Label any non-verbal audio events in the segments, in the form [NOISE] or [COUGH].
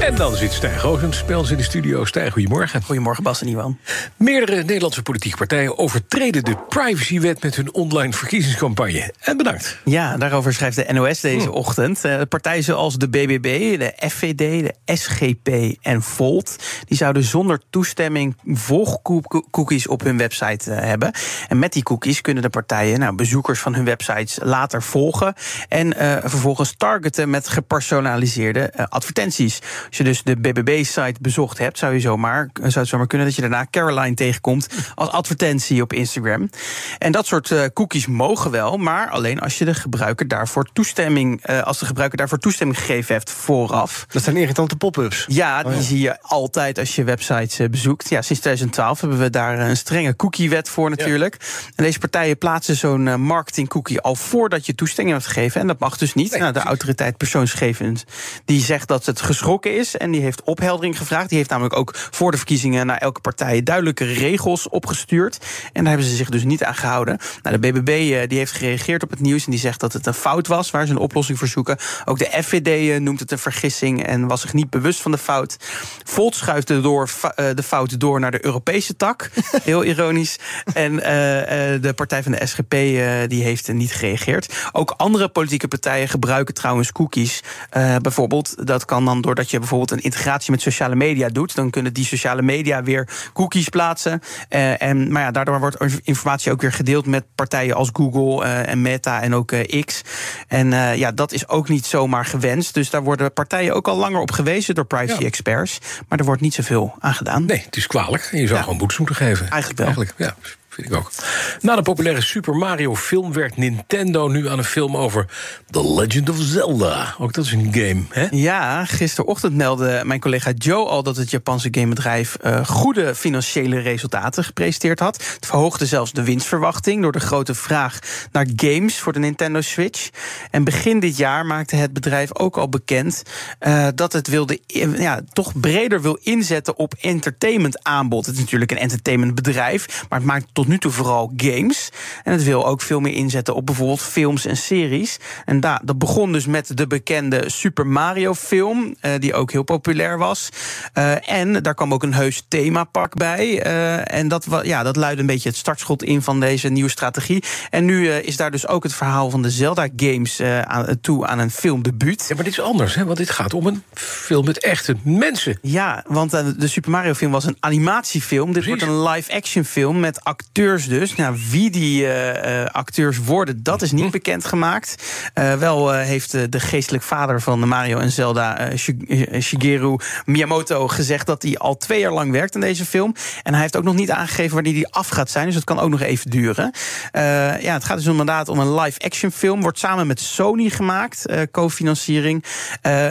En dan zit Stijn Goosens bij ons in de studio. Stijn, goedemorgen. Goedemorgen Bas en Iwan. Meerdere Nederlandse politieke partijen overtreden de privacywet met hun online verkiezingscampagne. En bedankt. Ja, daarover schrijft de NOS deze Hm. ochtend. Eh, partijen zoals de BBB, de FVD, de SGP en Volt... die zouden zonder toestemming volgcookies op hun website eh, hebben. En met die cookies kunnen de partijen nou, bezoekers van hun websites later volgen... en eh, vervolgens targeten met gepersonaliseerde advertenties. Als je dus de BBB-site bezocht hebt, zou, je zomaar, zou het zomaar kunnen... dat je daarna Caroline tegenkomt als advertentie op Instagram. En dat soort eh, cookies mogen wel, maar alleen als je de gebruiker daarvoor toestemming... eh, als de gebruiker daarvoor toestemming gegeven heeft vooraf. Dat zijn irritante pop-ups. Ja, die zie je altijd als je websites eh, bezoekt. Ja, sinds 2012 hebben we daar een strenge cookiewet voor natuurlijk. En deze partijen plaatsen zo'n marketing cookie al voordat je toestemming hebt gegeven. En dat mag dus niet. Nee, nou, de autoriteit persoonsgegevens die zegt dat het geschrokken is. En die heeft opheldering gevraagd. Die heeft namelijk ook voor de verkiezingen naar elke partij duidelijke regels opgestuurd. En daar hebben ze zich dus niet aan gehouden. Nou, de BBB eh, die heeft gereageerd op het nieuws en die zegt dat het een fout was waar ze een oplossing voor zoeken. Ook de FVD eh, noemt het een vergissing en was zich niet bewust van de fout. Volt schuift de, door, eh, de fout door naar de Europese tak. [LAUGHS] Heel ironisch. En de partij van de SGP die heeft niet gereageerd. Ook andere politieke partijen gebruiken trouwens cookies. Bijvoorbeeld, dat kan dan doordat je bijvoorbeeld een integratie met sociale media doet. Dan kunnen die sociale media weer cookies plaatsen. Eh, en, maar ja, daardoor wordt informatie ook weer gedeeld met partijen als Google eh, en Meta en ook eh, X. En ja, dat is ook niet zomaar gewenst. Dus daar worden partijen ook al langer op gewezen door privacy Ja. experts. Maar er wordt niet zoveel aan gedaan. Nee, het is kwalijk. Je zou Ja. gewoon boetes moeten geven. Eigenlijk wel. Eigenlijk, ja. Vind ik ook. Na de populaire Super Mario film werd Nintendo nu aan een film over The Legend of Zelda. Ook dat is een game, hè? Ja, gisterochtend meldde mijn collega Joe al dat het Japanse gamebedrijf eh, goede financiële resultaten gepresenteerd had. Het verhoogde zelfs de winstverwachting door de grote vraag naar games voor de Nintendo Switch. En begin dit jaar maakte het bedrijf ook al bekend eh, dat het wilde ja, toch breder wil inzetten op entertainment aanbod. Het is natuurlijk een entertainmentbedrijf, maar het maakt tot nu toe vooral games. En het wil ook veel meer inzetten op bijvoorbeeld films en series. En da, dat begon dus met de bekende Super Mario film, eh, die ook heel populair was. Eh, en daar kwam ook een heus themapark bij. Eh, en dat, ja, dat luidde een beetje het startschot in van deze nieuwe strategie. En nu is daar dus ook het verhaal van de Zelda-games aan, toe aan een filmdebuut. Ja, maar dit is anders, hè? Want dit gaat om een film met echte mensen. Ja, want de Super Mario film was een animatiefilm. Dit Precies. wordt een live-action film met acteurs dus. Nou, wie die eh, eh, acteurs worden, dat is niet Hm. bekendgemaakt. Eh wel heeft de geestelijk vader van Mario en Zelda, Shi- Shigeru Miyamoto, gezegd dat hij al twee jaar lang werkt aan deze film. En hij heeft ook nog niet aangegeven wanneer die af gaat zijn. Dus dat kan ook nog even duren. Ja, het gaat dus inderdaad om een live-action film. Wordt samen met Sony gemaakt, co-financiering.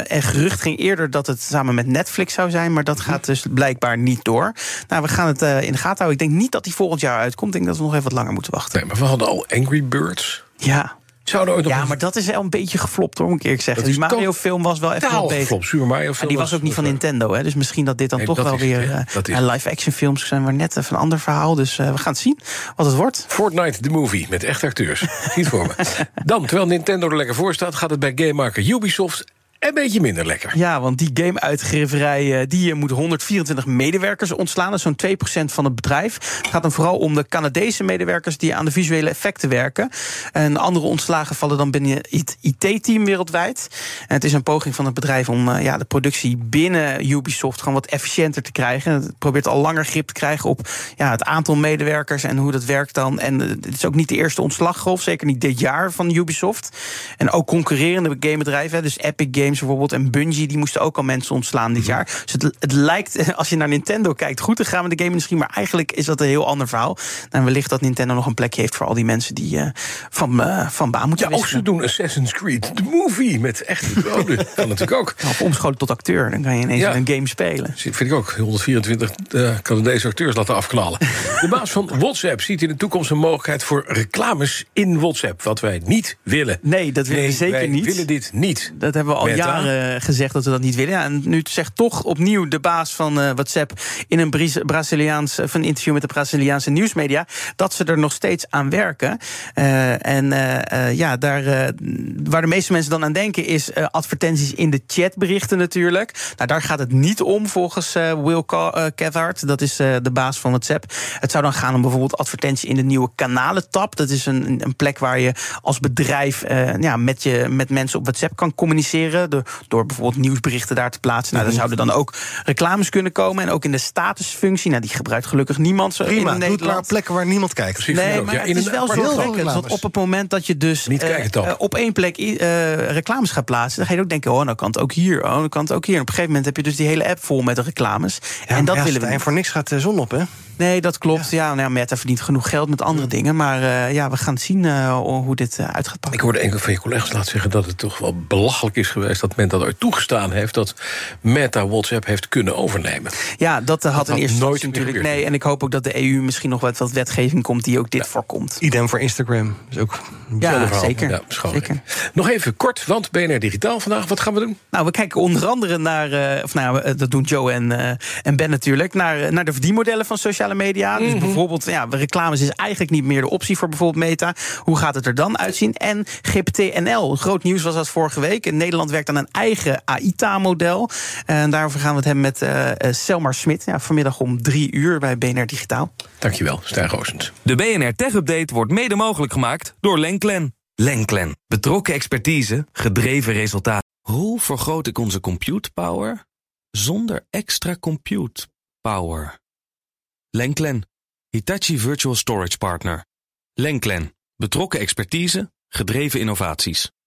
En gerucht ging eerder dat het samen met Netflix zou zijn. Maar dat gaat dus blijkbaar niet door. Nou, we gaan het in de gaten houden. Ik denk niet dat die volgend jaar uitkomt. Ik denk dat we nog even wat langer moeten wachten. Nee, maar we hadden al Angry Birds. Ja. Zouden ooit nog Ja, een maar dat is wel een beetje geflopt hoor, moet ik eerlijk zeggen. Die Mario-film was wel even totaal wat beter. geflopt. Super Mario film die was ook niet van Nintendo, hè? dus misschien dat dit dan Nee, toch wel is weer eh, live-action films zijn, maar net even een ander verhaal. Dus eh, we gaan het zien wat het wordt. Fortnite the Movie met echte acteurs. Niet voor me. [LAUGHS] Dan, terwijl Nintendo er lekker voor staat, gaat het bij gamemaker Ubisoft een beetje minder lekker. Ja, want die gameuitgeverij eh, die eh, moet 124 medewerkers ontslaan. Dat is zo'n 2% van het bedrijf. Het gaat dan vooral om de Canadese medewerkers die aan de visuele effecten werken. En andere ontslagen vallen dan binnen het IT-team wereldwijd. En het is een poging van het bedrijf om eh, ja, de productie binnen Ubisoft gewoon wat efficiënter te krijgen. Het probeert al langer grip te krijgen op ja, het aantal medewerkers en hoe dat werkt dan. En het is ook niet de eerste ontslaggolf, zeker niet dit jaar van Ubisoft. En ook concurrerende gamebedrijven, dus Epic Games bijvoorbeeld en Bungie, die moesten ook al mensen ontslaan dit jaar. Dus het, het lijkt, [LAUGHS] als je naar Nintendo kijkt, goed te gaan met de game-industrie, maar eigenlijk is dat een heel ander verhaal. En wellicht dat Nintendo nog een plekje heeft voor al die mensen die eh, van, eh, van baan moeten Ja, of wisselen. ze doen Assassin's Creed, the movie, met echte doden. [LAUGHS] kan natuurlijk ook. Of omscholen tot acteur, dan kan je ineens Ja. een game spelen. Vind ik ook. 124 eh, Canadese acteurs laten afknallen. De baas van WhatsApp ziet in de toekomst een mogelijkheid voor reclames in WhatsApp. Wat wij niet willen. Nee, dat willen we zeker wij niet. willen dit niet. Dat hebben we al. Jaren gezegd dat we dat niet willen. Ja, en nu zegt toch opnieuw de baas van uh, WhatsApp in een Braziliaans van een interview met de Braziliaanse nieuwsmedia dat ze er nog steeds aan werken. Uh, en ja, daar waar de meeste mensen dan aan denken is advertenties in de chatberichten natuurlijk. Nou, daar gaat het niet om volgens Will Cathart. Dat is de baas van WhatsApp. Het zou dan gaan om bijvoorbeeld advertenties in de nieuwe kanalen-tab. Dat is een, een plek waar je als bedrijf ja, met, je, met mensen op WhatsApp kan communiceren. Door, door bijvoorbeeld nieuwsberichten daar te plaatsen. Nou, daar zouden dan ook reclames kunnen komen. En ook in de statusfunctie. Nou, die gebruikt gelukkig niemand zo Prima, in Nederland. Plekken waar niemand kijkt. Precies, Nee, maar Ja, het in is wel zo. Want op het moment dat je dus Niet eh, kijken, toch? eh, op één plek eh, reclames gaat plaatsen, dan ga je ook denken: oh, nou kan het ook hier, oh, dan kan het ook hier. En op een gegeven moment heb je dus die hele app vol met de reclames. en dat willen we En voor niks gaat de zon op, hè? Nee, dat klopt. Ja, nou ja, Meta verdient genoeg geld met andere dingen. Maar eh, ja, we gaan zien eh, hoe dit uit gaat pakken. Ik hoorde enkele van je collega's laten zeggen dat het toch wel belachelijk is geweest dat men dat ooit toegestaan heeft dat Meta WhatsApp heeft kunnen overnemen. Ja, dat eh, had in eerste nooit natuurlijk. gebeurd. Nee, en ik hoop ook dat de EU misschien nog wat, wat wetgeving komt die ook dit voorkomt. Idem voor Instagram. is ook een Ja, Hetzelfde verhaal. zeker. Ja, schoon. zeker. Nog even kort, want BNR Digitaal vandaag, wat gaan we doen? Nou, we kijken onder andere naar, eh, of nou, dat doen Joe en, eh, en Ben natuurlijk, naar, naar de verdienmodellen van sociale media. Dus bijvoorbeeld, ja, reclames is eigenlijk niet meer de optie voor bijvoorbeeld Meta. Hoe gaat het er dan uitzien? En GPT-NL, groot nieuws was dat vorige week. In Nederland werkt aan een eigen AITA-model. En daarover gaan we het hebben met eh eh, Selmar Smit. Ja, vanmiddag om drie uur bij BNR Digitaal. Dankjewel, Stijn Roosens. De BNR Tech Update wordt mede mogelijk gemaakt door Lenklen. Lenklen. Betrokken expertise, gedreven resultaten. Hoe vergroot ik onze compute power zonder extra compute power? Lenklen. Hitachi Virtual Storage Partner. Lenklen. Betrokken expertise, gedreven innovaties.